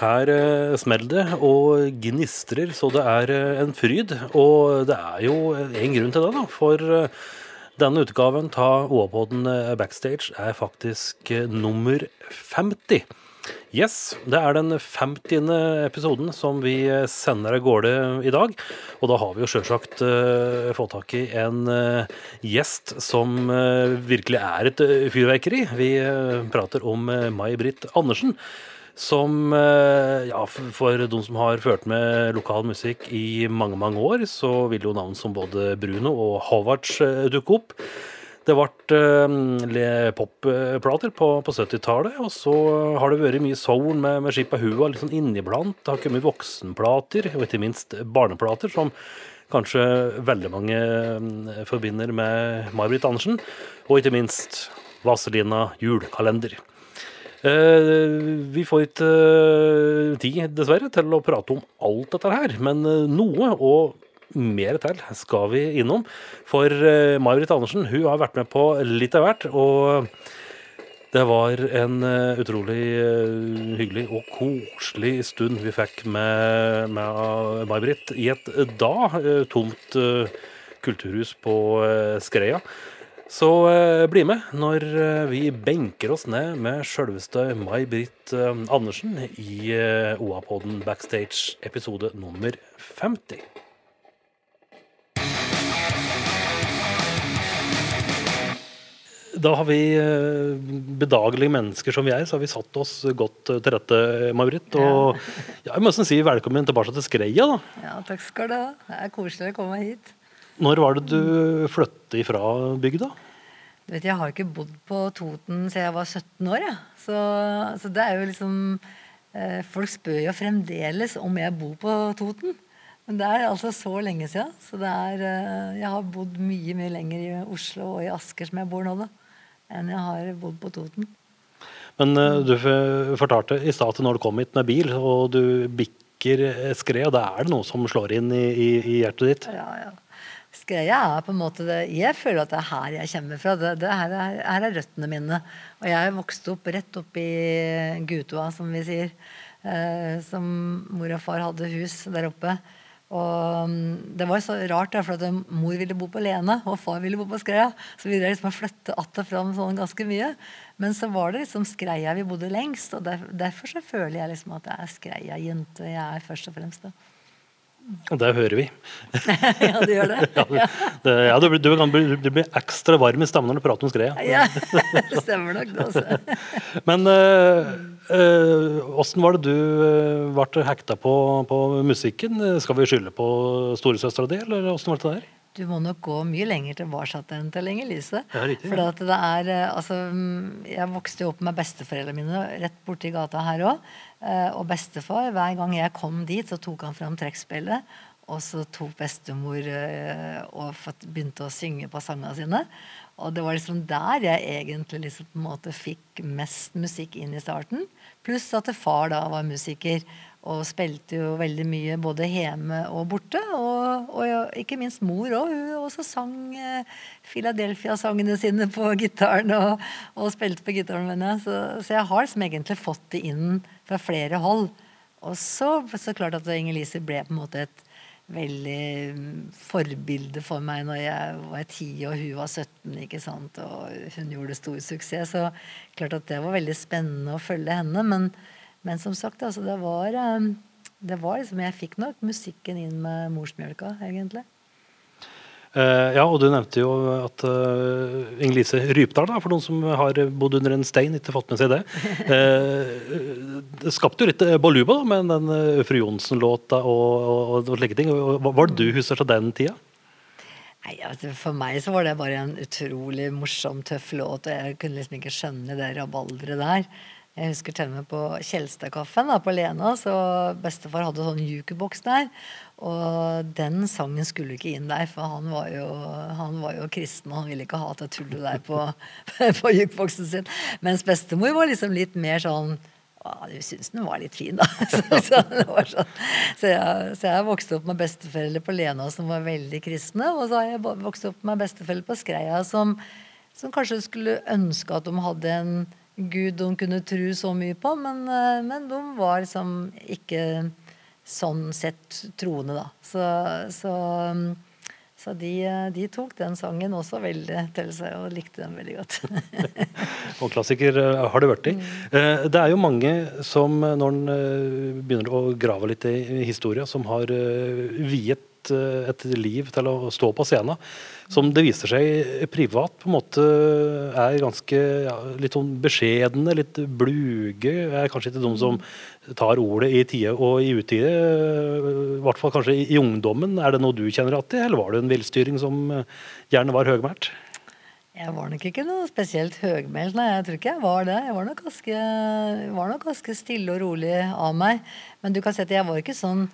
Her eh, smeller det og gnistrer så det er eh, en fryd. Og det er jo en grunn til det, da. For eh, denne utgaven av OA-podden eh, Backstage er faktisk eh, nummer 50. Yes, det er den 50. episoden som vi eh, sender av gårde i dag. Og da har vi jo sjølsagt uh, fått tak i en eh, gjest som eh, virkelig er et eh, fyrverkeri. Vi eh, prater om uh, May-Britt Andersen. Som, eh, ja, for de som har ført med lokal musikk i mange, mange år, så vil jo navn som både Bruno og Havards eh, dukke opp. Det ble eh, popplater på, på 70-tallet, og så har det vært mye soul med, med Skippa Hua litt sånn inniblant. Det har kommet voksenplater, og ikke minst barneplater, som kanskje veldig mange forbinder med May-Britt Andersen. Og ikke minst Vazelina julekalender. Eh, vi får ikke eh, tid, dessverre, til å prate om alt dette her, men eh, noe og mer til skal vi innom. For May-Britt Andersen hun har vært med på litt av hvert. Og det var en utrolig hyggelig og koselig stund vi fikk med, med May-Britt i et da tomt kulturhus på Skreia. Så eh, bli med når eh, vi benker oss ned med sjølveste May-Britt eh, Andersen i eh, OA-podden Backstage episode nummer 50. Da har vi eh, bedagelige mennesker som vi er, så har vi satt oss godt eh, til rette, May-Britt. Og ja, jeg må nesten si velkommen tilbake til Skreia, da. Ja, takk skal du ha. Det er koselig å komme hit. Når var det du flyttet ifra bygda? Du vet, Jeg har ikke bodd på Toten siden jeg var 17 år. Ja. Så, så det er jo liksom eh, Folk spør jo fremdeles om jeg bor på Toten. Men det er altså så lenge siden. Så det er, eh, jeg har bodd mye mye lenger i Oslo og i Asker, som jeg bor nå, da, enn jeg har bodd på Toten. Men eh, du fortalte i stad når du kom hit med bil, og du bikker et skred, da er det noe som slår inn i, i, i hjertet ditt? Ja, ja. Skreia er på en måte det Jeg føler at det er her jeg kommer fra. Det, det her, er, her er røttene mine. Og jeg vokste opp rett opp i Gutoa, som vi sier. Eh, som mor og far hadde hus der oppe. Og mm, det var så rart, for at mor ville bo på Lene, og far ville bo på Skreia. Så vi liksom flytte att og fram sånn ganske mye. Men så var det liksom Skreia vi bodde lengst, og der, derfor så føler jeg liksom at jeg er Skreia-jente jeg er først og fremst. da. Det hører vi. ja, du gjør det? Ja, det, ja, du, blir- du, kan du blir ekstra varm i stemmen når du prater om skredet. Ja, det stemmer nok det også. Men åssen var det du eh, ble hekta på, på musikken? Skal vi skylde på storesøstera di, eller åssen var det der? Du må nok gå mye lenger tilbake enn til Inger Lise. Ja, riktig, ja. at det er, eh, altså, mm, jeg vokste jo opp med besteforeldrene mine rett borti gata her òg. Og bestefar, hver gang jeg kom dit, så tok han fram trekkspillet. Og så tok bestemor eh, og begynte å synge på sangene sine. Og det var liksom der jeg egentlig liksom på en måte fikk mest musikk inn i starten. Pluss at far da var musiker og spilte jo veldig mye både hjemme og borte. Og, og ikke minst mor òg. Hun også sang eh, Philadelphia-sangene sine på gitaren og, og spilte på gitaren. mener jeg. Så, så jeg har liksom egentlig fått det inn fra flere hold. Og så, så klart at Inger-Lise ble på en måte et veldig mm, forbilde for meg når jeg var 10 og hun var 17. ikke sant? Og hun gjorde stor suksess. Så klart at det var veldig spennende å følge henne. Men, men som sagt, altså, det var eh, det var liksom, Jeg fikk nok musikken inn med morsmjølka, egentlig. Uh, ja, og du nevnte jo at uh, Inger-Lise Rypdal, da, for noen som har bodd under en stein, ikke fått med seg det. Uh, det skapte jo litt baluba da, med den uh, Fru Johnsen-låta og, og, og slike ting. Var det du husker fra den tida? Nei, altså, For meg så var det bare en utrolig morsom, tøff låt. og Jeg kunne liksom ikke skjønne det rabalderet der. Jeg husker til og med på Kjelstadkaffen på Lena, så bestefar hadde sånn jukeboks der. Og den sangen skulle ikke inn der, for han var jo, han var jo kristen, og han ville ikke ha det tullet der på, på jukeboksen sin. Mens bestemor var liksom litt mer sånn «Å, du syns den var litt fin, da. Så, så, sånn. så, jeg, så jeg vokste opp med besteforeldre på Lena som var veldig kristne. Og så har jeg vokst opp med besteforeldre på Skreia som, som kanskje skulle ønske at de hadde en Gud de kunne tro så mye på, men, eh, men de var liksom ikke sånn sett troende, da. Så, så, så de, de, tok den sangen også veldig til seg og likte den veldig godt. og klassiker eh, har det blitt. Mm. Eh, det er jo mange som, når en begynner å grave litt i historia, som har viet et liv til å stå på scenen som det viser seg privat på en måte er ganske ja, litt sånn beskjedne, litt bluge. Er kanskje ikke de som tar ordet i tide og i utide. I hvert fall kanskje i ungdommen. Er det noe du kjenner igjen i, eller var det en villstyring som gjerne var høgmælt? Jeg var nok ikke noe spesielt høgmælt, nei. Jeg tror ikke jeg var det. Jeg var nok ganske, var nok ganske stille og rolig av meg. Men du kan si at jeg var ikke sånn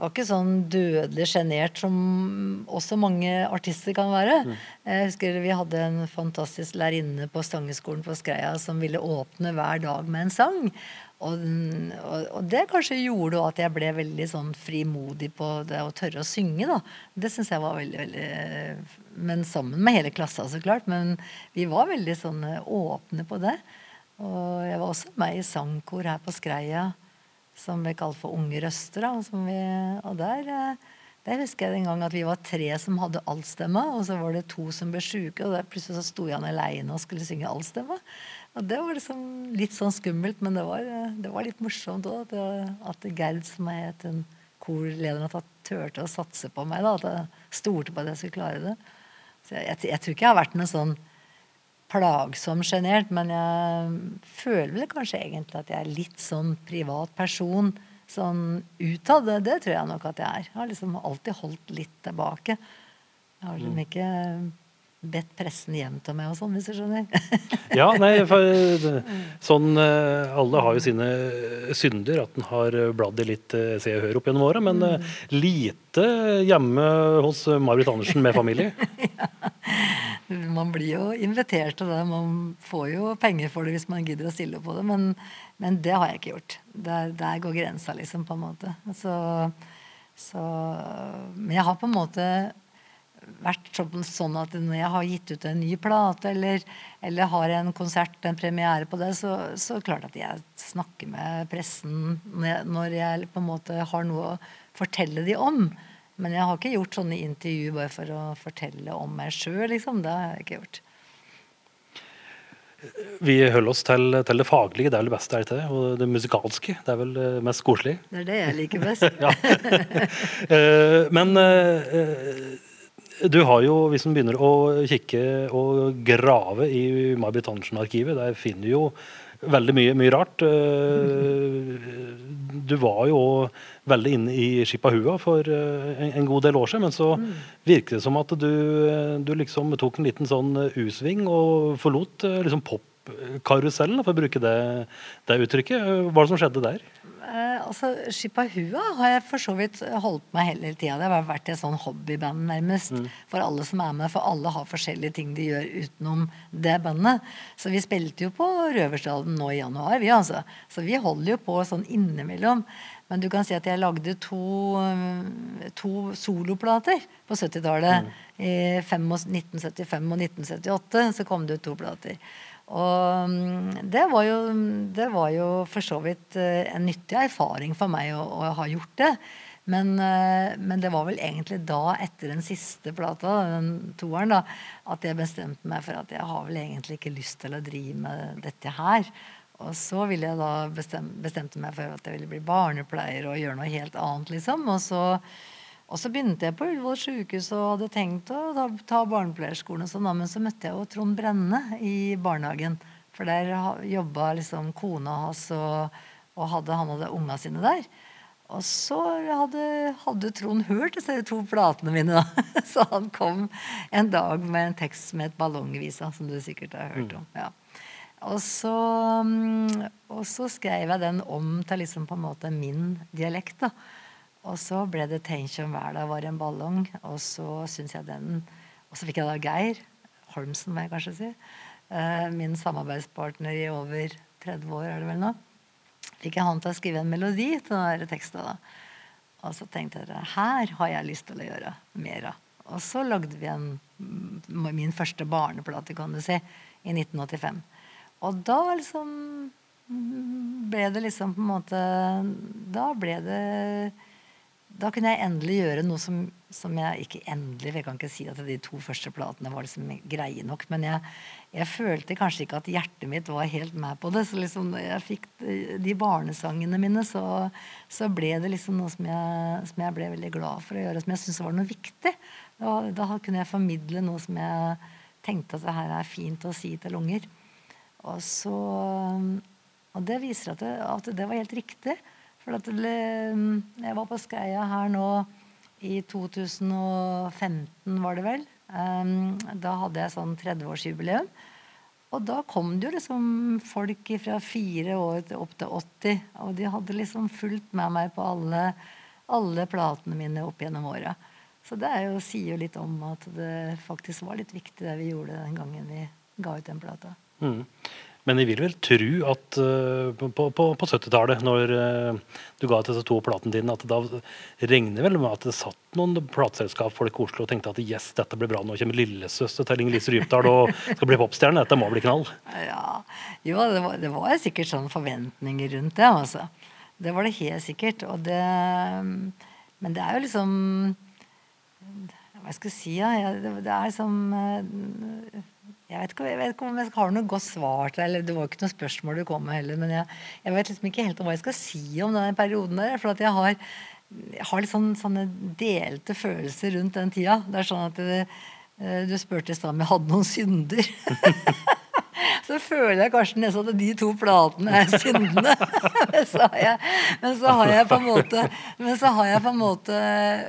jeg var ikke sånn dødelig sjenert som også mange artister kan være. Mm. Jeg husker vi hadde en fantastisk lærerinne på Stangeskolen på Skreia som ville åpne hver dag med en sang. Og, og, og det kanskje gjorde at jeg ble veldig sånn frimodig på det å tørre å synge. da. Det syns jeg var veldig, veldig Men sammen med hele klassa, så klart. Men vi var veldig sånn åpne på det. Og jeg var også med i sangkor her på Skreia som ble kalt for Unge røster. Vi, og der, eh, der, husker jeg en gang at vi var tre som hadde altstemme, og så var det to som ble sjuke, og der plutselig så sto Jan aleine og skulle synge altstemme. Og det var liksom litt sånn skummelt, men det var, det var litt morsomt òg. At, Gerd, som er en korlederen, at han turte å satse på meg. Da, at jeg stolte på at jeg skulle klare det. Så jeg, jeg, jeg tror ikke jeg har vært noe sånn plagsom sjenert, men jeg føler vel kanskje egentlig at jeg er litt sånn privat person. Sånn utad, det, det tror jeg nok at jeg er. Jeg har liksom alltid holdt litt tilbake. Jeg har liksom mm. ikke bedt pressen til meg og sånn, hvis du skjønner. ja, nei, for sånn eh, Alle har jo sine synder, at en har bladd i litt eh, Se og Hør opp gjennom året, men mm. lite hjemme hos Marit Andersen med familie. ja. Man blir jo invitert til det. Man får jo penger for det hvis man gidder å stille på det, men, men det har jeg ikke gjort. Der, der, går grensa, liksom, på en måte. Så, så, men jeg har på en måte vært sånn, at når jeg har gitt ut en ny plate eller, eller har en konsert, en premiere på det, så, så er det klart at jeg snakker med pressen når jeg, når jeg, på en måte har noe å fortelle de om. Men jeg har ikke gjort sånne intervju bare for å fortelle om meg sjøl, liksom. Det har jeg ikke gjort. Vi holder oss til, til, det faglige, det er vel det beste, er det ikke det? Og det musikalske, det er vel det mest koselig? Det er det jeg liker best. Eh, men uh, du har jo, hvis man begynner å kikke og grave i May-Britt Andersen-arkivet, der finner du jo veldig mye, mye, rart. Eh, du var jo veldig inne i Skipahua for eh, en, god del år siden, men så virker det som at du, du liksom tok en liten sånn U-sving og forlot eh, liksom popkarusellen, for å bruke det, det uttrykket. Hva var det som skjedde der? Eh, altså, Shipahua har jeg for så vidt holdt med hele tida. Det har vært et sånn hobbyband nærmest mm. for alle som er med. For alle har forskjellige ting de gjør utenom det bandet. Så vi spilte jo på Røverstaden nå i januar, vi altså. Så vi holder jo på sånn innimellom. Men du kan si at jeg lagde to, to soloplater på 70-tallet. Mm. I 1975 og 1978 så kom det ut to plater. Og mm, det var, jo, det var jo for så vidt eh, en nyttig erfaring for meg å, å ha gjort det. Men, eh, men, det var vel egentlig da, etter den siste plata, den toeren, da, at jeg bestemte meg for at jeg har vel egentlig ikke lyst til å drive med dette her. Og så ville jeg da bestem, bestemte meg for at jeg ville bli barnepleier og gjøre noe helt annet, liksom. Og så og så begynte jeg på Ullevål sjukehus og hadde tenkt å ta, ta barnepleierskolen. og sånn, Men så møtte jeg jo Trond Brenne i barnehagen. For der jobba liksom kona hans, og, og hadde, han hadde unga sine der. Og så hadde, hadde Trond hørt disse to platene mine, da. Så han kom en dag med en tekst med et 'Ballongvisa', som du sikkert har hørt om. ja. Og så, mm, og så skrev jeg den om til liksom på en måte min dialekt. da. Og så ble det hver dag var en ballong'. Og så syns jeg den Og så fikk jeg da Geir Holmsen, må jeg kanskje si. Uh, min samarbeidspartner i over 30 år, er det vel nå. Fikk jeg han til å skrive en melodi til den teksten. da. Og så tenkte jeg her har jeg lyst til å gjøre mer av. Og så lagde vi en, min første barneplate, kan du si, i 1985. og da liksom ble det liksom på en måte Da ble det Da kunne jeg endelig gjøre noe som, som jeg Ikke endelig, jeg kan ikke si at de to første platene var liksom greie nok. Men jeg, jeg følte kanskje ikke at hjertet mitt var helt med på det. Så liksom jeg fikk de barnesangene mine, så, så ble det liksom noe som jeg, som jeg, ble veldig glad for å gjøre. Som jeg syntes var noe viktig. Da, da kunne jeg formidle noe som jeg tenkte at det her er fint å si til unger. Og så og det viser at det, at det var helt riktig. For at jeg var på Skreia her nå i 2015, var det vel. Um, da hadde jeg sånn 30-årsjubileum. Og da kom det jo liksom folk fra fire år til opp til 80. Og de hadde liksom fulgt med meg på alle, alle platene mine opp gjennom åra. Så det jo, sier jo litt om at det faktisk var litt viktig det vi gjorde den gangen vi ga ut den plata. Mm. Men jeg vil vel tro at uh, på, på, på 70-tallet, når uh, du ga disse to platene dine, at da regner vel med at det satt noen plateselskapsfolk i Oslo og tenkte at yes, dette blir bra, nå kommer lillesøster til Inger-Lise Rypdal og skal bli popstjerne. Dette må bli knall. Ja, Jo, det var, det var sikkert sånne forventninger rundt det. altså. Det var det helt sikkert. Og det Men det er jo liksom Hva skal jeg si? Ja? Det, det er liksom uh, jeg vet, ikke, jeg vet, ikke, om jeg har noe godt svar til eller Det var ikke noe spørsmål du kom med heller. Men jeg, jeg vet liksom ikke helt hva jeg skal si om denne perioden der. For jeg har, jeg har litt sånn, sånne delte følelser rundt den tida. Det er sånn at det, eh, Du spurte i stad om jeg hadde noen synder. så føler jeg kanskje nesten at de to platene er syndene. men, så jeg, men, så har jeg, på en måte Men så har jeg på en måte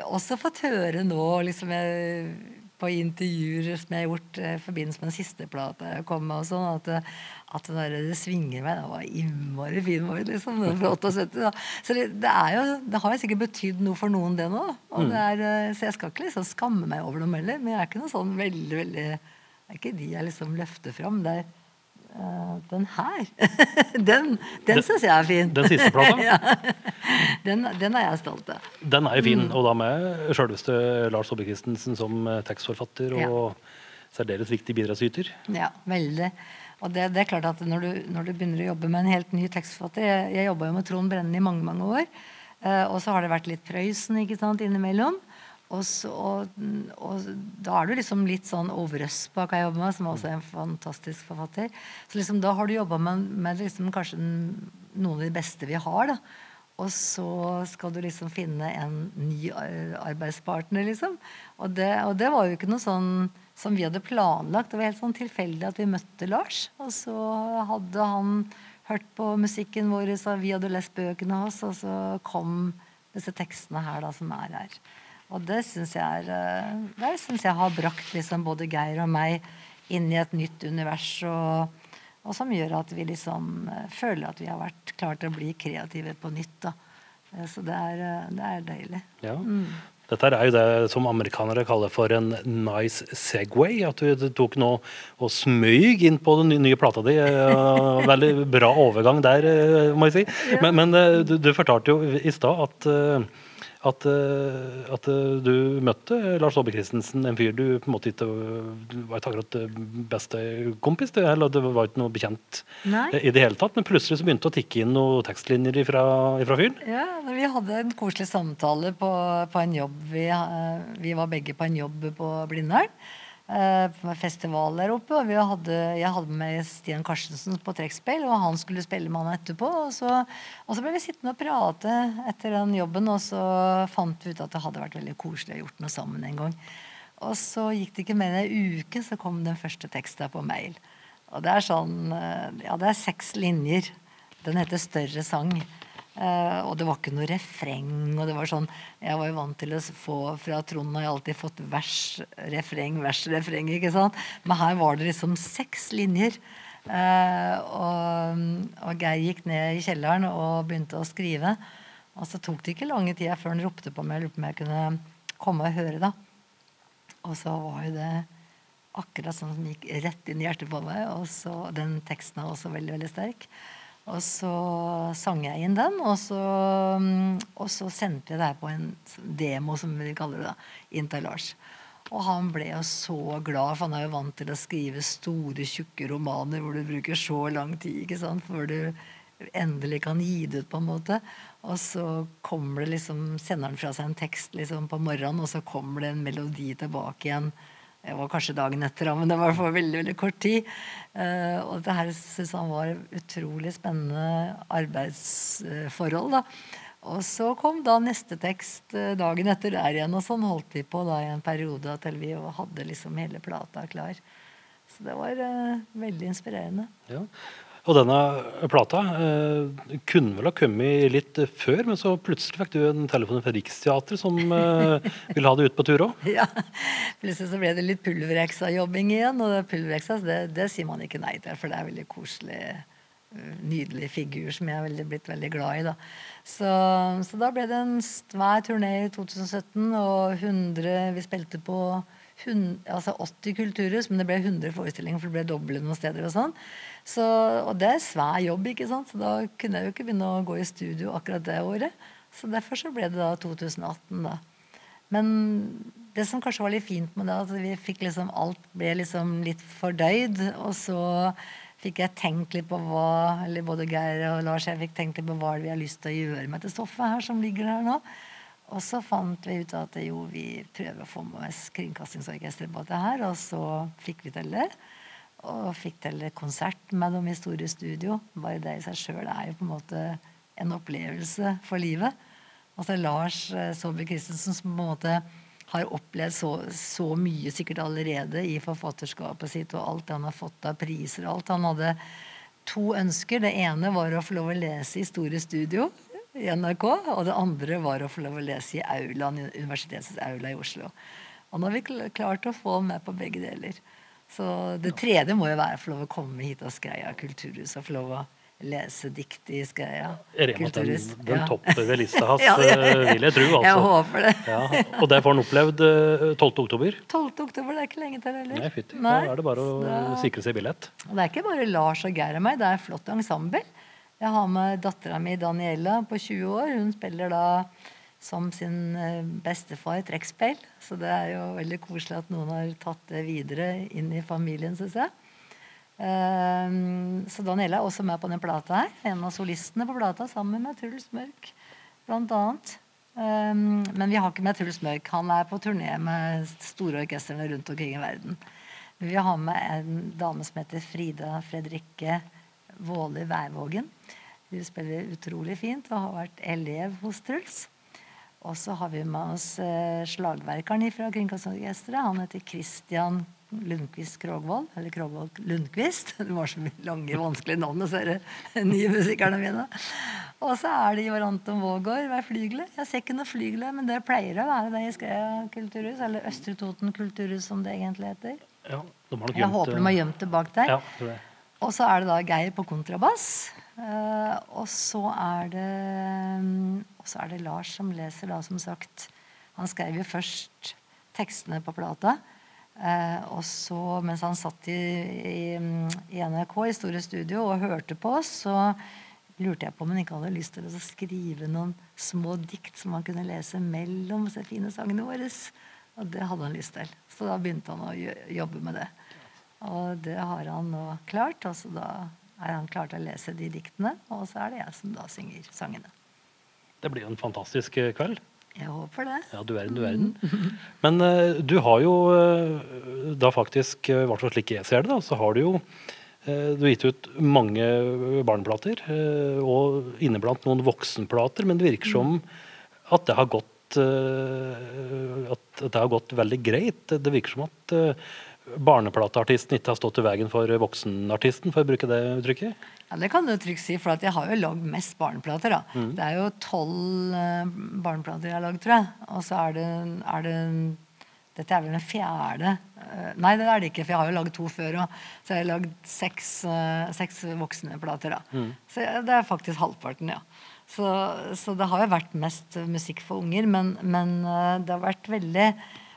også fått høre nå liksom jeg på intervjuer som jeg har gjort eh, i forbindelse med den siste plata jeg kom med, og sånn, at, at det, det svinger meg. Det var innmari fin vår, liksom. Fra 78. Da. Så det, det, er jo, det har jo sikkert betydd noe for noen, det nå. Og mm. det er, eh, så jeg skal ikke liksom skamme meg over dem heller. Men jeg er ikke noe sånn veldig, veldig Det er ikke de jeg liksom løfter fram. Det er den her, den, den syns jeg er fin. Den siste plata? ja. den, den, er jeg stolt av. Den er jo fin, mm. og da med sjølveste Lars Saabye Christensen som eh, tekstforfatter og ja. særdeles viktig bidragsyter. Ja, veldig. Og det, det, er klart at når du, når du, begynner å jobbe med en helt ny tekstforfatter Jeg, jeg jobba jo med Trond Brenne i mange mange år. Uh, og så har det vært litt Prøysen ikke sant, innimellom. Og, så, og, og, da er du liksom litt sånn Ove Røsbakk jeg jobber med, som også er en fantastisk forfatter. Så liksom da har du jobba med, med liksom kanskje noen av de beste vi har. da. Og så skal du liksom finne en ny arbeidspartner, liksom. Og det, og det, var jo ikke noe sånn som vi hadde planlagt. Det var helt sånn tilfeldig at vi møtte Lars. Og så hadde han hørt på musikken vår, så vi hadde lest bøkene hans, og så kom disse tekstene her da, som er her. Og det syns jeg, er, eh, det synes jeg har brakt liksom både Geir og meg inn i et nytt univers. Og, og, som gjør at vi liksom eh, føler at vi har vært klare til å bli kreative på nytt. Da. Eh, så det er, det er deilig. Ja. Mm. Dette er jo det som amerikanere kaller for en nice segway. At du tok noe og smøg inn på den nye plata di. Veldig bra overgang der, må jeg si. Men, men du, du, fortalte jo i stad at at, eh, at, eh, du møtte Lars Aabye Christensen, en fyr du på en måte ikke var ikke akkurat beste kompis til, eller det var ikke noe bekjent Nei. i det hele tatt, men plutselig så begynte det å tikke inn noen tekstlinjer ifra fyren? Ja, vi hadde en koselig samtale på, på en jobb. Vi, eh, vi, var begge på en jobb på Blindern eh, festival der oppe. og hadde, Jeg hadde med Stian Karstensen på trekkspill, og han skulle spille med han etterpå. Og så, og så, ble vi sittende og prate etter den jobben, og så fant vi ut at det hadde vært veldig koselig å gjort noe sammen en gang. Og så gikk det ikke mer enn ei uke, så kom den første teksten på mail. Og det er sånn eh, Ja, det er seks linjer. Den heter 'Større sang'. Uh, og det var ikke noe refreng. og det var sånn, Jeg var jo vant til å få fra Trond har jeg alltid fått vers, refreng, vers, refreng. ikke sant? Men her var det liksom seks linjer. Uh, og, og, Geir gikk ned i kjelleren og begynte å skrive. Og så tok det ikke lange tida før han ropte på meg og lurte på om jeg kunne komme og høre. da. Og så var jo det akkurat sånn som gikk rett inn i hjertet på meg. Og så, den teksten er også veldig, veldig sterk. Og så sang jeg inn den, og så, og så sendte jeg det her på en demo, som vi kaller det, da, inn til Lars. Og han ble jo så glad, for han er jo vant til å skrive store, tjukke romaner hvor du bruker så lang tid ikke sant, før du endelig kan gi det ut, på en måte. Og så kommer det liksom, sender han fra seg en tekst liksom på morgenen, og så kommer det en melodi tilbake igjen. Det var kanskje dagen etter, men det var for veldig veldig kort tid. Uh, og det her syntes han var utrolig spennende arbeidsforhold. da. Og så kom da neste tekst uh, dagen etter der igjen, og sånn holdt vi på da i en periode til vi hadde liksom hele plata klar. Så det var uh, veldig inspirerende. Ja. Og denne plata eh, kunne vel ha kommet litt før, men så plutselig fikk du en telefon fra Riksteatret som eh, ville ha det ut på tur òg? Ja. Plutselig så ble det litt pulvereksa-jobbing igjen. Og pulvereksa, det, det, sier man ikke nei til, for det er veldig koselig, eh, nydelig figur som jeg er blitt veldig glad i. da. Så, så da ble det en svær turné i 2017, og 100 Vi spilte på 100, altså 80 kulturhus, men det ble 100 forestillinger, for det ble doble noen steder. og sånn. Så, og det er svær jobb, ikke sant? så da kunne jeg jo ikke begynne å gå i studio akkurat det året. Så derfor så ble det da 2018, da. Men det som kanskje var litt fint med det, at vi fikk liksom alt ble liksom litt fordøyd. Og så fikk jeg tenkt litt på hva eller både Geir og Lars jeg fikk tenkt litt på hva vi har lyst til å gjøre med dette stoffet her som ligger her nå. Og så fant vi ut at jo, vi prøver å få med oss Kringkastingsorkesteret på dette. Og så fikk vi til det. Og fikk til konsert med dem i store studio. Bare det i seg sjøl er jo på en måte en opplevelse for livet. Altså Lars eh, Saabye Christensen som på en måte har opplevd så, så, mye sikkert allerede i forfatterskapet sitt og alt det han har fått av priser. alt. Han hadde to ønsker. Det ene var å få lov å lese i store studio i NRK. Og det andre var å få lov å lese i aulaen, universitetets aula i Oslo. Og nå har vi klart å få med på begge deler. Så det tredje må jo være å få lov å komme hit og Skreia kulturhus og få lov å lese dikt i Skreia kulturhus. Den, den ja. topper ved lista hans, ja, ja, vil jeg tro. Altså. Jeg håper det. og det får han opplevd 12. Eh, oktober. 12. oktober, det er ikke lenge til heller. Nei, fytti. Da er det bare å da... sikre seg billett. Og det er ikke bare Lars og Geir og meg, det er flott ensemble. Jeg har med dattera mi Daniela på 20 år. Hun spiller da som sin eh, bestefar trekkspill. Så det er jo veldig koselig at noen har tatt det videre inn i familien, syns jeg. Um, så Daniela er også med på den plata her. En av solistene på plata sammen med Truls Mørk, blant annet. Um, men vi har ikke med Truls Mørk. Han er på turné med store orkestrene rundt omkring i verden. Vi har med en dame som heter Frida Fredrikke Våle Værvågen. Hun spiller utrolig fint og har vært elev hos Truls. Og så har vi med oss eh, slagverkeren fra Kringkastingsorkesteret. Han heter Christian Lundqvist Krogvold. Eller Krogvold Lundqvist. Det var så mye lange, vanskelige navn hos disse nye musikerne mine. Og så er det Ivar Anton Vågård ved flygelet. Jeg ser ikke noe flygel, men det pleier å være det i Skreia kulturhus. Eller Østre Toten kulturhus, som det egentlig heter. Ja, jeg håper de har gjemt det bak der. Ja, og så er det da Geir på kontrabass. Uh, og så er det Og så er det Lars som leser, da, som sagt. Han skrev jo først tekstene på plata. Uh, og så, mens han satt i, i, i, NRK i Store Studio og hørte på oss, så lurte jeg på om han ikke hadde lyst til å skrive noen små dikt som han kunne lese mellom de fine sangene våre. Og det hadde han lyst til. Så da begynte han å jobbe med det. Og det har han nå klart. og så da er han klar til å lese de diktene, og så er det jeg som da synger sangene. Det blir jo en fantastisk eh, kveld. Jeg håper det. Ja, du verden, du verden. Men uh, du har jo uh, da faktisk, i hvert fall slik jeg ser det, da, så har du jo uh, du har gitt ut mange barneplater, og inneblant noen voksenplater, men det virker som at det har gått at det har gått veldig greit. Det virker som at barneplateartisten ikke har stått i veien for voksenartisten, for å bruke det uttrykket? Ja, Det kan du trygt si, for jeg har jo lagd mest barneplater. da. Mm. Det er jo tolv uh, barneplater jeg har lagd, tror jeg. Og så er det, er det Dette er vel den fjerde. Uh, nei, det er det ikke, for jeg har jo lagd to før òg. Så jeg har lagd seks, uh, seks voksne plater. da. Mm. Så det er faktisk halvparten, ja. Så, så, det har jo vært mest musikk for unger, men, men det har vært veldig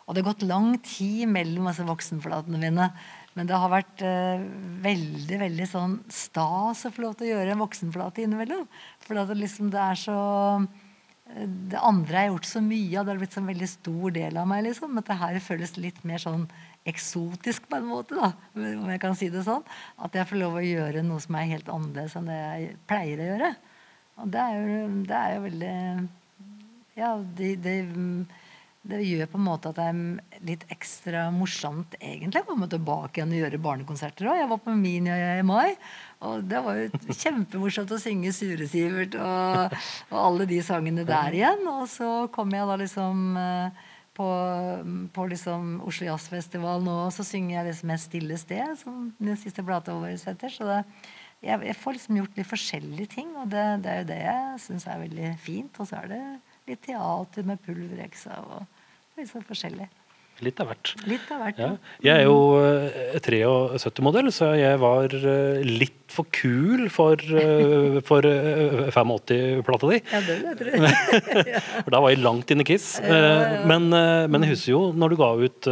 og det har gått lang tid mellom altså, voksenflatene mine. Men det har vært eh, veldig veldig sånn stas å få lov til å gjøre en voksenplate innimellom. For det, liksom, det er så det andre har gjort så mye av. Det har blitt en veldig stor del av meg. liksom, At det her føles litt mer sånn eksotisk på en måte, da, om jeg kan si det sånn. At jeg får lov å gjøre noe som er helt annerledes enn det jeg pleier å gjøre. Og det er jo, det er jo veldig Ja, det, det, det, gjør på en måte at det er litt ekstra morsomt egentlig å komme tilbake igjen og gjøre barnekonserter òg. Jeg var på Minia i mai. Og det var jo kjempemorsomt å synge 'Sure Sivert' og, og, alle de sangene der igjen. Og så kom jeg da liksom eh, på, på liksom Oslo Jazzfestival nå, og så synger jeg liksom 'Et stille sted', som den siste plata vår heter. Så det, jeg, jeg, får liksom gjort litt forskjellige ting, og det, det er jo det jeg syns er veldig fint. Og så er det litt teater med pulvereksa og litt sånn forskjellig. Litt av hvert. Litt av hvert, ja. Jeg er jo 73-modell, eh, så jeg var eh, litt for kul for, uh, for 85-plata di. Ja, det vet du. for da var jeg langt inne i Kiss. Men, men, jeg husker jo når du ga ut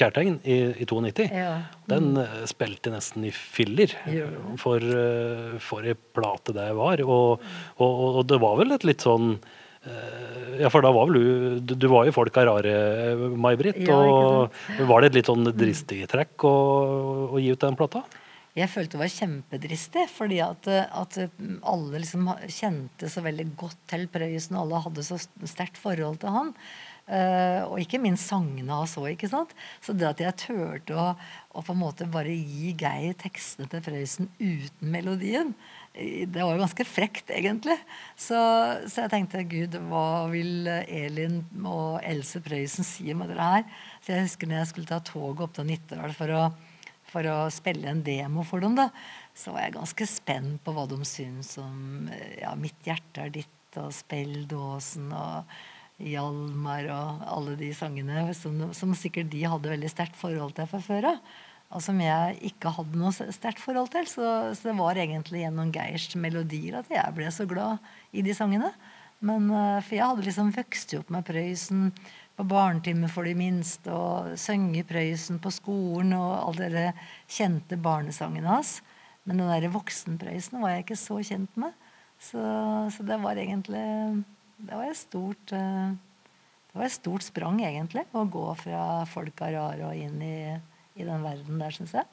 Kjærtegn i, i 92. Den spilte jeg nesten i filler. For, for ei plate det var. Og, og, og, det var vel et litt sånn Eh, ja, for da var vel du Du var jo folk av rare, May-Britt. Ja, og var det et litt sånn dristig trekk å, å, gi ut den plata? Jeg følte det var kjempedristig, fordi at, at alle liksom kjente så veldig godt til Prøysen. Alle hadde så sterkt forhold til han. Uh, og ikke minst sangene hans òg. Så det at jeg turte å, å, på en måte bare gi Geir tekstene til Prøysen uten melodien, det var jo ganske frekt, egentlig. Så, så, jeg tenkte gud, hva vil Elin og Else Prøysen si om dere her? Så jeg husker når jeg skulle ta toget opp til Nittedal for for å spille en demo for dem, da, så var jeg ganske spent på hva de syns om ja, 'Mitt hjerte er ditt' og 'Spelldåsen' og Hjalmar og alle de sangene som, som sikkert de hadde veldig sterkt forhold til fra før av og som jeg ikke hadde noe sterkt forhold til. Så, så, det var egentlig gjennom Geirs melodier at jeg ble så glad i de sangene. Men, eh, for jeg hadde liksom vokst opp med Prøysen på barnetime for de minste, og synge Prøysen på skolen og alle de kjente barnesangene hans. Men den der voksenprøysen var jeg ikke så kjent med. Så, så det var egentlig Det var et stort eh, det var et stort sprang, egentlig, å gå fra folka rare og inn i i den verden der, syns jeg.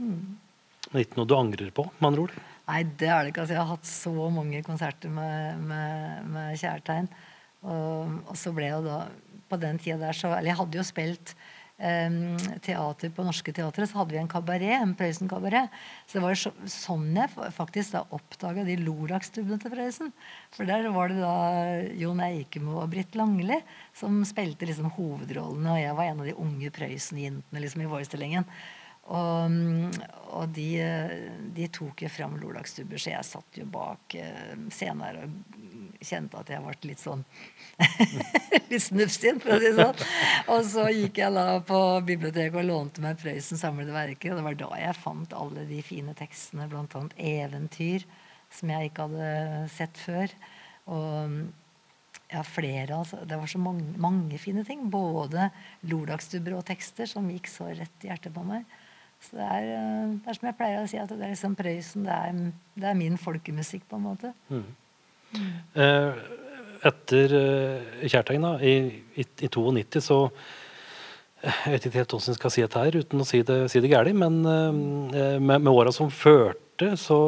Mm. Det er ikke noe du angrer på, med andre ord? Nei, det er det ikke. Altså, jeg har hatt så mange konserter med, med, med Kjærtegn. Og, og, så ble jeg da på den tida der så Eller jeg hadde jo spilt teater på Norske Teatre, så hadde vi en kabaret, en Prøysen-kabaret. Så det var så, sånn jeg faktisk da oppdaga de Lorax-stubbene til Prøysen. For der var det da Jon Eikemo og Britt Langli som spilte liksom hovedrollene, og jeg var en av de unge Prøysen-jentene liksom, i forestillingen. Og, og de, de, tok jo fram Lordagstubber, så jeg satt jo bak senere scenen og kjente at jeg ble litt sånn Litt snufsinn, for å si det sånn. Og så gikk jeg da på biblioteket og lånte meg Prøysen samlede verker. Og det var da jeg fant alle de fine tekstene, bl.a. eventyr, som jeg ikke hadde sett før. Og ja, flere, altså. Det var så mange, mange fine ting. Både lordagstubber og tekster som gikk så rett i hjertet på meg. Så det er, eh, det er, som jeg pleier å si, at det er liksom Prøysen. Det er, det er min folkemusikk, på en måte. Mm. Mm. Eh, etter da, i, i, i 92, så Jeg vet ikke helt hvordan jeg skal si dette her uten å si det, si det gærent, men uh, med, med åra som førte, så,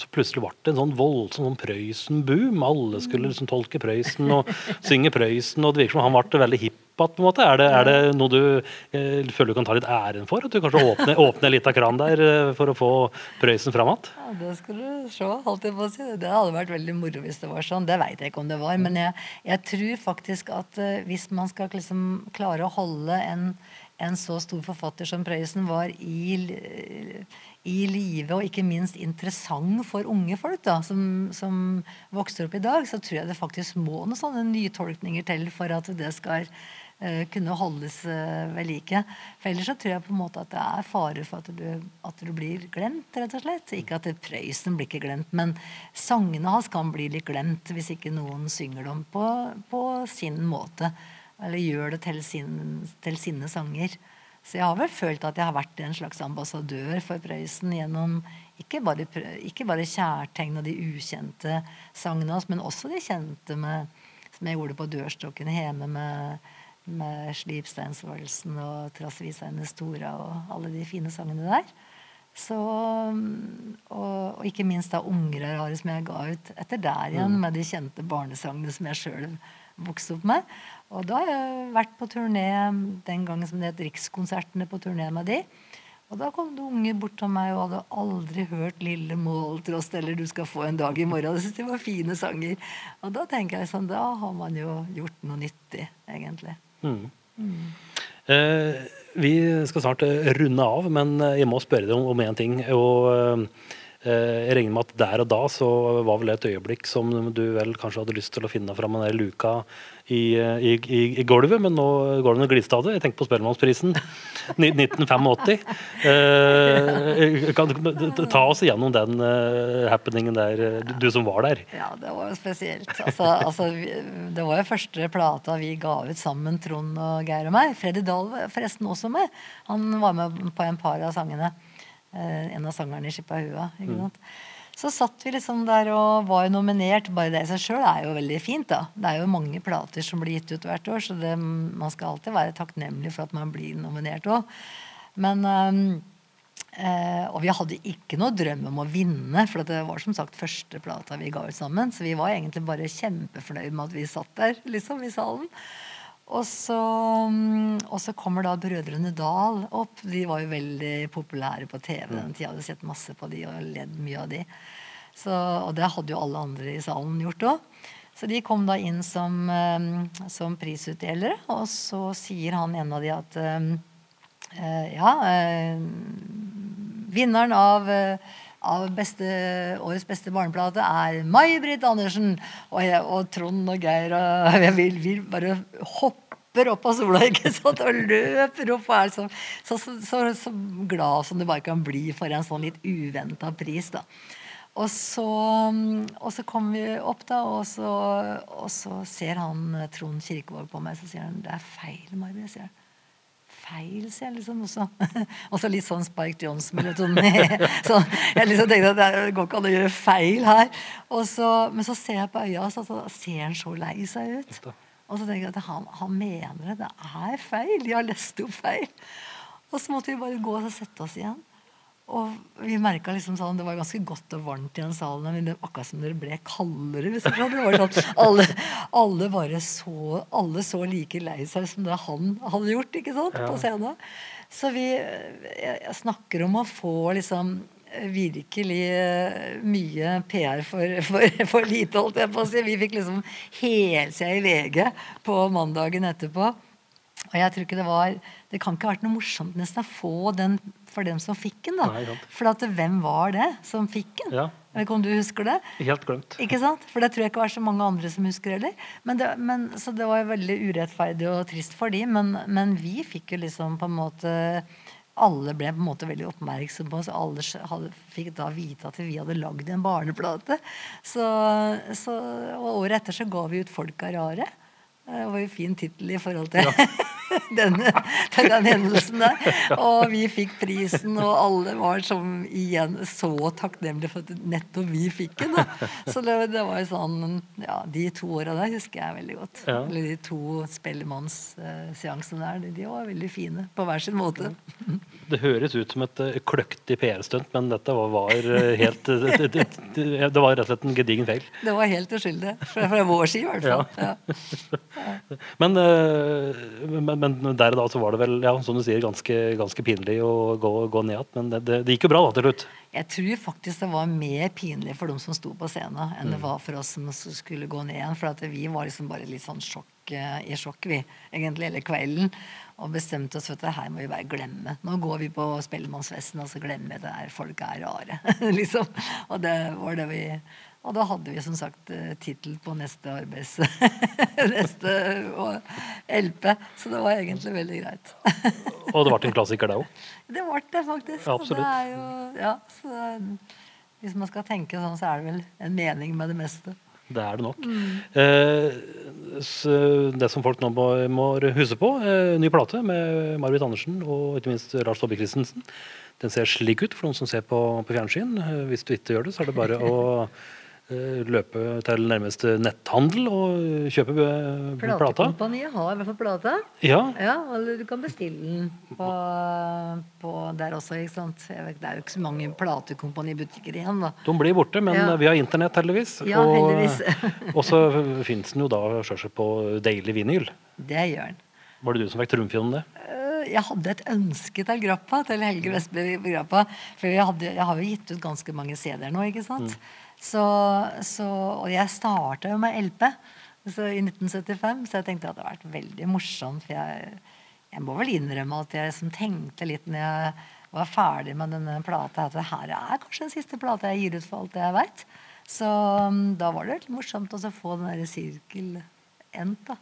så, plutselig ble det en sånn voldsom sånn Prøysen-boom. Alle skulle liksom tolke Prøysen og synge Prøysen, og det virker som han ble veldig hipp. På en måte? Er det, er det noe du eh, føler du kan ta litt æren for? At du kanskje åpner, åpner litt av kran der eh, for å få Prøysen fram igjen? Ja, det skulle du se. holdt jeg på å si. Det hadde vært veldig moro hvis det var sånn. Det veit jeg ikke om det var. Men jeg, jeg tror faktisk at uh, hvis man skal liksom klare å holde en, en så stor forfatter som Prøysen var i i live, og ikke minst interessant for unge folk da, som, som, vokser opp i dag, så tror jeg det faktisk må noen sånne nytolkninger til for at det skal kunne holdes uh, ved like. For ellers så tror jeg på en måte at det er fare for at du, at du blir glemt, rett og slett. Ikke at Prøysen blir ikke glemt, men sangene hans kan bli litt glemt hvis ikke noen synger dem på, på sin måte. Eller gjør det til, sin, til sine sanger. Så jeg har vel følt at jeg har vært en slags ambassadør for Prøysen gjennom ikke bare, ikke bare kjærtegn og de ukjente sangene hans, men også de kjente med som jeg gjorde på dørstokken hjemme med, med Slipsteinsvalsen og Trassvisa Stora og alle de fine sangene der. Så, og, og, ikke minst da 'Unger er rare', som jeg ga ut etter der igjen, mm. med de kjente barnesangene som jeg sjøl vokste opp med. Og da har jeg vært på turné den gangen som det het Rikskonsertene på turné med de. Og da kom det unge bort til meg og hadde aldri hørt 'Lille måltrost' eller 'Du skal få en dag i morgen'. Jeg syntes de var fine sanger. Og da tenker jeg sånn, da har man jo gjort noe nyttig, egentlig. Mm. Eh, vi skal snart eh, runde av, men eh, jeg må spørre deg om, om en ting. og jeg regner med at der og da så var vel det et øyeblikk som du vel kanskje hadde lyst til å finne fram den luka i, i, i, gulvet, men nå går det noe det. Jeg tenker på Spellemannsprisen 1985. Eh, kan du ta oss igjennom den uh, happeningen der, du som var der? Ja, det var jo spesielt. Altså, altså, det var jo første plata vi ga ut sammen, Trond og Geir og meg. Freddy Dahl var forresten også med. Han var med på en par av sangene. Uh, en av sangerne i Skippa Hua. Ikke mm. sant? Mm. Så satt vi liksom der og var nominert. Bare det i seg sjøl er jo veldig fint. da. Det er jo mange plater som blir gitt ut hvert år, så det, man skal alltid være takknemlig for at man blir nominert òg. Men um, eh, Og vi hadde ikke noe drøm om å vinne, for det var som sagt første plata vi ga ut sammen. Så vi var egentlig bare kjempefornøyd med at vi satt der liksom i salen. Og så, mm, og så, kommer da Brødrene Dal opp. De var jo veldig populære på TV den tida. Hadde sett masse på de og ledd mye av de. Så, og det hadde jo alle andre i salen gjort òg. Så de kom da inn som, mm, som prisutdelere, og så sier han en av de at uh, ja uh, Vinneren av uh, av beste, årets beste barneplate er May-Britt Andersen. Og, jeg, og, Trond og Geir og jeg vil, vil bare hopper opp av sola ikke sant? og løper opp og er så, så, så, så, glad som du bare kan bli for en sånn litt uventa pris. da. Og så, og så kommer vi opp, da, og så, og så ser han Trond Kirkevåg på meg så sier han, det er feil, May-Britt. sier han feil, sier jeg liksom også. også litt sånn Spike Jones-melodi. så jeg liksom tenkte at det går ikke an å gjøre feil her. Så, men så ser jeg på øya hans, og så ser han så lei seg ut. Og så tenker jeg at han, han mener det. Det er feil. De har lest opp feil. Og så måtte vi bare gå og sette oss igjen. Og vi merka liksom sånn, Det var ganske godt og varmt i den salen. Men akkurat som det ble kaldere. Hvis det var sånn, alle, alle, bare så, alle så like lei seg som det han hadde gjort ikke sant, på scenen. Så vi jeg snakker om å få liksom virkelig eh, mye PR for, for, for lite, holdt jeg på å si. Vi fikk liksom helsida i VG på mandagen etterpå. Og jeg tror ikke det var Det kan ikke ha vært noe morsomt nesten å få den for dem som fikk den. da. Nei, for at, hvem var det som fikk den? Ja. Jeg vet ikke om du husker det? Helt glemt. Ikke sant? For det tror jeg ikke var så mange andre som husker heller. Men det, men, så det var veldig urettferdig og trist for de, men, men vi fikk jo liksom på en måte alle ble på en måte veldig oppmerksomme på oss. Alle hadde, fikk da vite at vi hadde lagd en barneplate. Så, så, og året etter så ga vi ut 'Folk er rare'. Det var jo fin tittel i forhold til ja. denne, til den hendelsen der. Og vi fikk prisen, og alle var som igjen så takknemlige for at nettopp vi fikk den. Da. Så det, det var jo sånn Ja, de to åra der husker jeg veldig godt. Ja. Eller de to Spellemannsseansene der. De, de var veldig fine på hver sin måte. Det høres ut som et uh, kløktig PR-stunt, men dette var, var uh, helt det, det, det, var rett og slett en gedigen feil. Det var helt uskyldig. Fra, fra vår side, i hvert fall. Ja. Ja. Men, men, men, der og da så var det vel ja, som du sier, ganske, ganske pinlig å gå, gå ned igjen. Men det, det, det, gikk jo bra da til slutt. Jeg tror faktisk det var mer pinlig for dem som sto på scenen, enn mm. det var for oss som skulle gå ned igjen. For at vi var liksom bare litt sånn sjokk, eh, i sjokk, vi, egentlig hele kvelden. Og bestemte oss for at det her må vi bare glemme. Nå går vi på Spellemannsfesten og så glemmer vi det her. Folk er rare. liksom. Og det var det vi og da hadde vi som sagt eh, tittel på neste arbeids... neste LP. Så det var egentlig veldig greit. og det ble en klassiker, det òg? Det ble det, faktisk. Ja, absolutt. Jo, ja, så, hvis man skal tenke sånn, så er det vel en mening med det meste. Det er det nok. Mm. Eh, det som folk nå må, må huske på, eh, ny plate med Marvit Andersen og ikke minst Lars Tobbe Christensen. Den ser slik ut for noen som ser på, på fjernsyn. Eh, hvis du ikke gjør det, så er det bare å eh, løpe til nærmeste netthandel og kjøpe eh, plata. Platekompaniet har i hvert fall plata. Ja, Ja, eller du kan bestille den på, på der også, ikke sant. Vet, det er jo ikke så mange platekompanibutikker igjen, da. de blir borte, men Ja. vi har internett, heldigvis. Ja, og, heldigvis. og så fins den jo da selvsagt på Daily Vinyl. Det gjør den. Var det du som fikk trumf det? Eh, Jeg hadde et ønske til Grappa, til Helge Vestby Grappa. For jeg, hadde, jeg har jo gitt ut ganske mange CD-er nå, ikke sant. Så, så, og jeg starta jo med LP så i 1975, så jeg tenkte at det hadde vært veldig morsomt. For jeg, jeg må vel innrømme at jeg som tenkte litt når jeg var ferdig med denne plata, at det her er kanskje den siste plata jeg gir ut for alt det jeg veit. Så um, da var det litt morsomt å få den derre sirkel endt, da.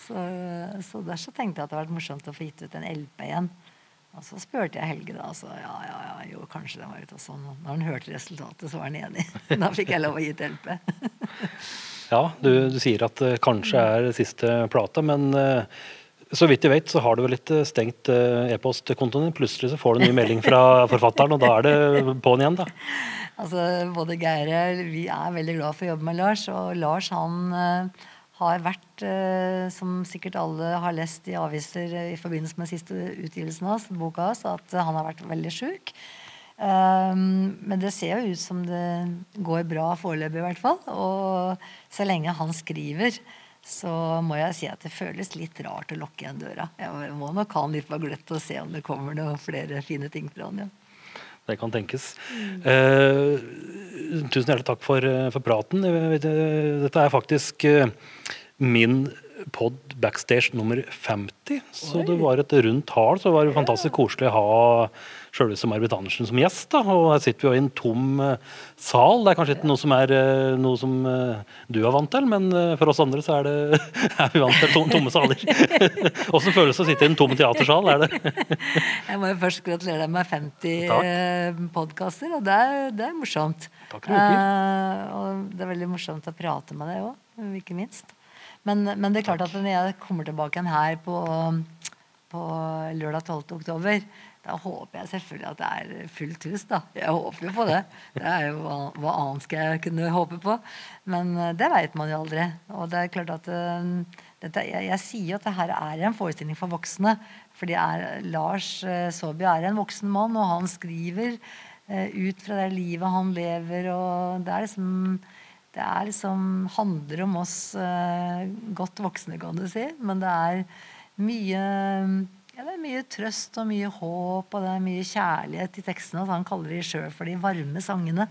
Så, så der så tenkte jeg at det hadde vært morsomt å få gitt ut en LP igjen. Og så spurte jeg Helge, da. Så ja, ja, ja, jo, kanskje den var ute og sånn. Når han hørte resultatet, så var han enig. Da fikk jeg lov å gi ut LP. Ja, du, du sier at det kanskje er siste plata, men eh, så vidt jeg vet, så har du vel litt eh, stengt eh, e-postkontoen din. Plutselig så får du en ny melding fra forfatteren, og da er det på'n igjen, da. Altså, både Geir og jeg, vi er veldig glad for å jobbe med Lars. Og Lars han eh, har vært, eh, som sikkert alle har lest i aviser eh, i forbindelse med siste utgivelsen hans, boka hans, at han har vært veldig sjuk. Um, men det ser jo ut som det går bra foreløpig, i hvert fall. Og så lenge han skriver, så må jeg si at det føles litt rart å lukke igjen døra. Jeg må nok ha han litt på gløtt og se om det kommer noen flere fine ting fra han. Ja. Det kan tenkes. Eh, tusen hjertelig takk for, eh, for praten. Eh, Dette er faktisk eh, min pod backstage nummer 50, så det var et rundt tall. Så det var jo fantastisk koselig å ha sjølveste Marit Andersen som gjest. da, Og her sitter vi jo i en tom eh, sal. Det er kanskje ikke noe som er eh, noe som eh, du er vant til, men for oss andre så er, det, er vi vant til tom, tomme saler. Åssen føles det å sitte i en tom teatersal? Er det? Jeg må jo først gratulere deg med 50 Takk. eh, podkaster, og det er, det er morsomt. Takk uh, det. Og det er veldig morsomt å prate med deg òg, ikke minst. Men, men det er klart at når jeg kommer tilbake her på, på lørdag 12. oktober, da håper jeg selvfølgelig at det er fullt hus, da. Jeg håper jo på det. Det er jo hva, annet skal jeg kunne håpe på? Men eh, det veit man jo aldri. Og det er klart at eh, dette, jeg, jeg sier at det her er en forestilling for voksne. Fordi er, Lars eh, Saabye er en voksen mann, og han skriver ut fra det livet han lever. Og det er liksom det er liksom, handler om oss eh, godt voksne, kan du si. Men det er mye ja, det er mye trøst og mye håp og det er mye kjærlighet i tekstene. Han kaller de sjøl for de varme sangene.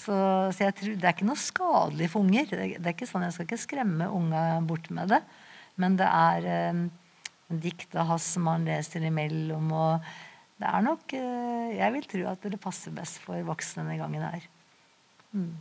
Så, så jeg tror, det er ikke noe skadelig for unger. Det, det er ikke sånn, Jeg skal ikke skremme unga bort med det. Men det er eh, dikt av hans som han leser imellom. Og det er nok eh, Jeg vil tro at det passer best for voksne denne gangen her. Mm.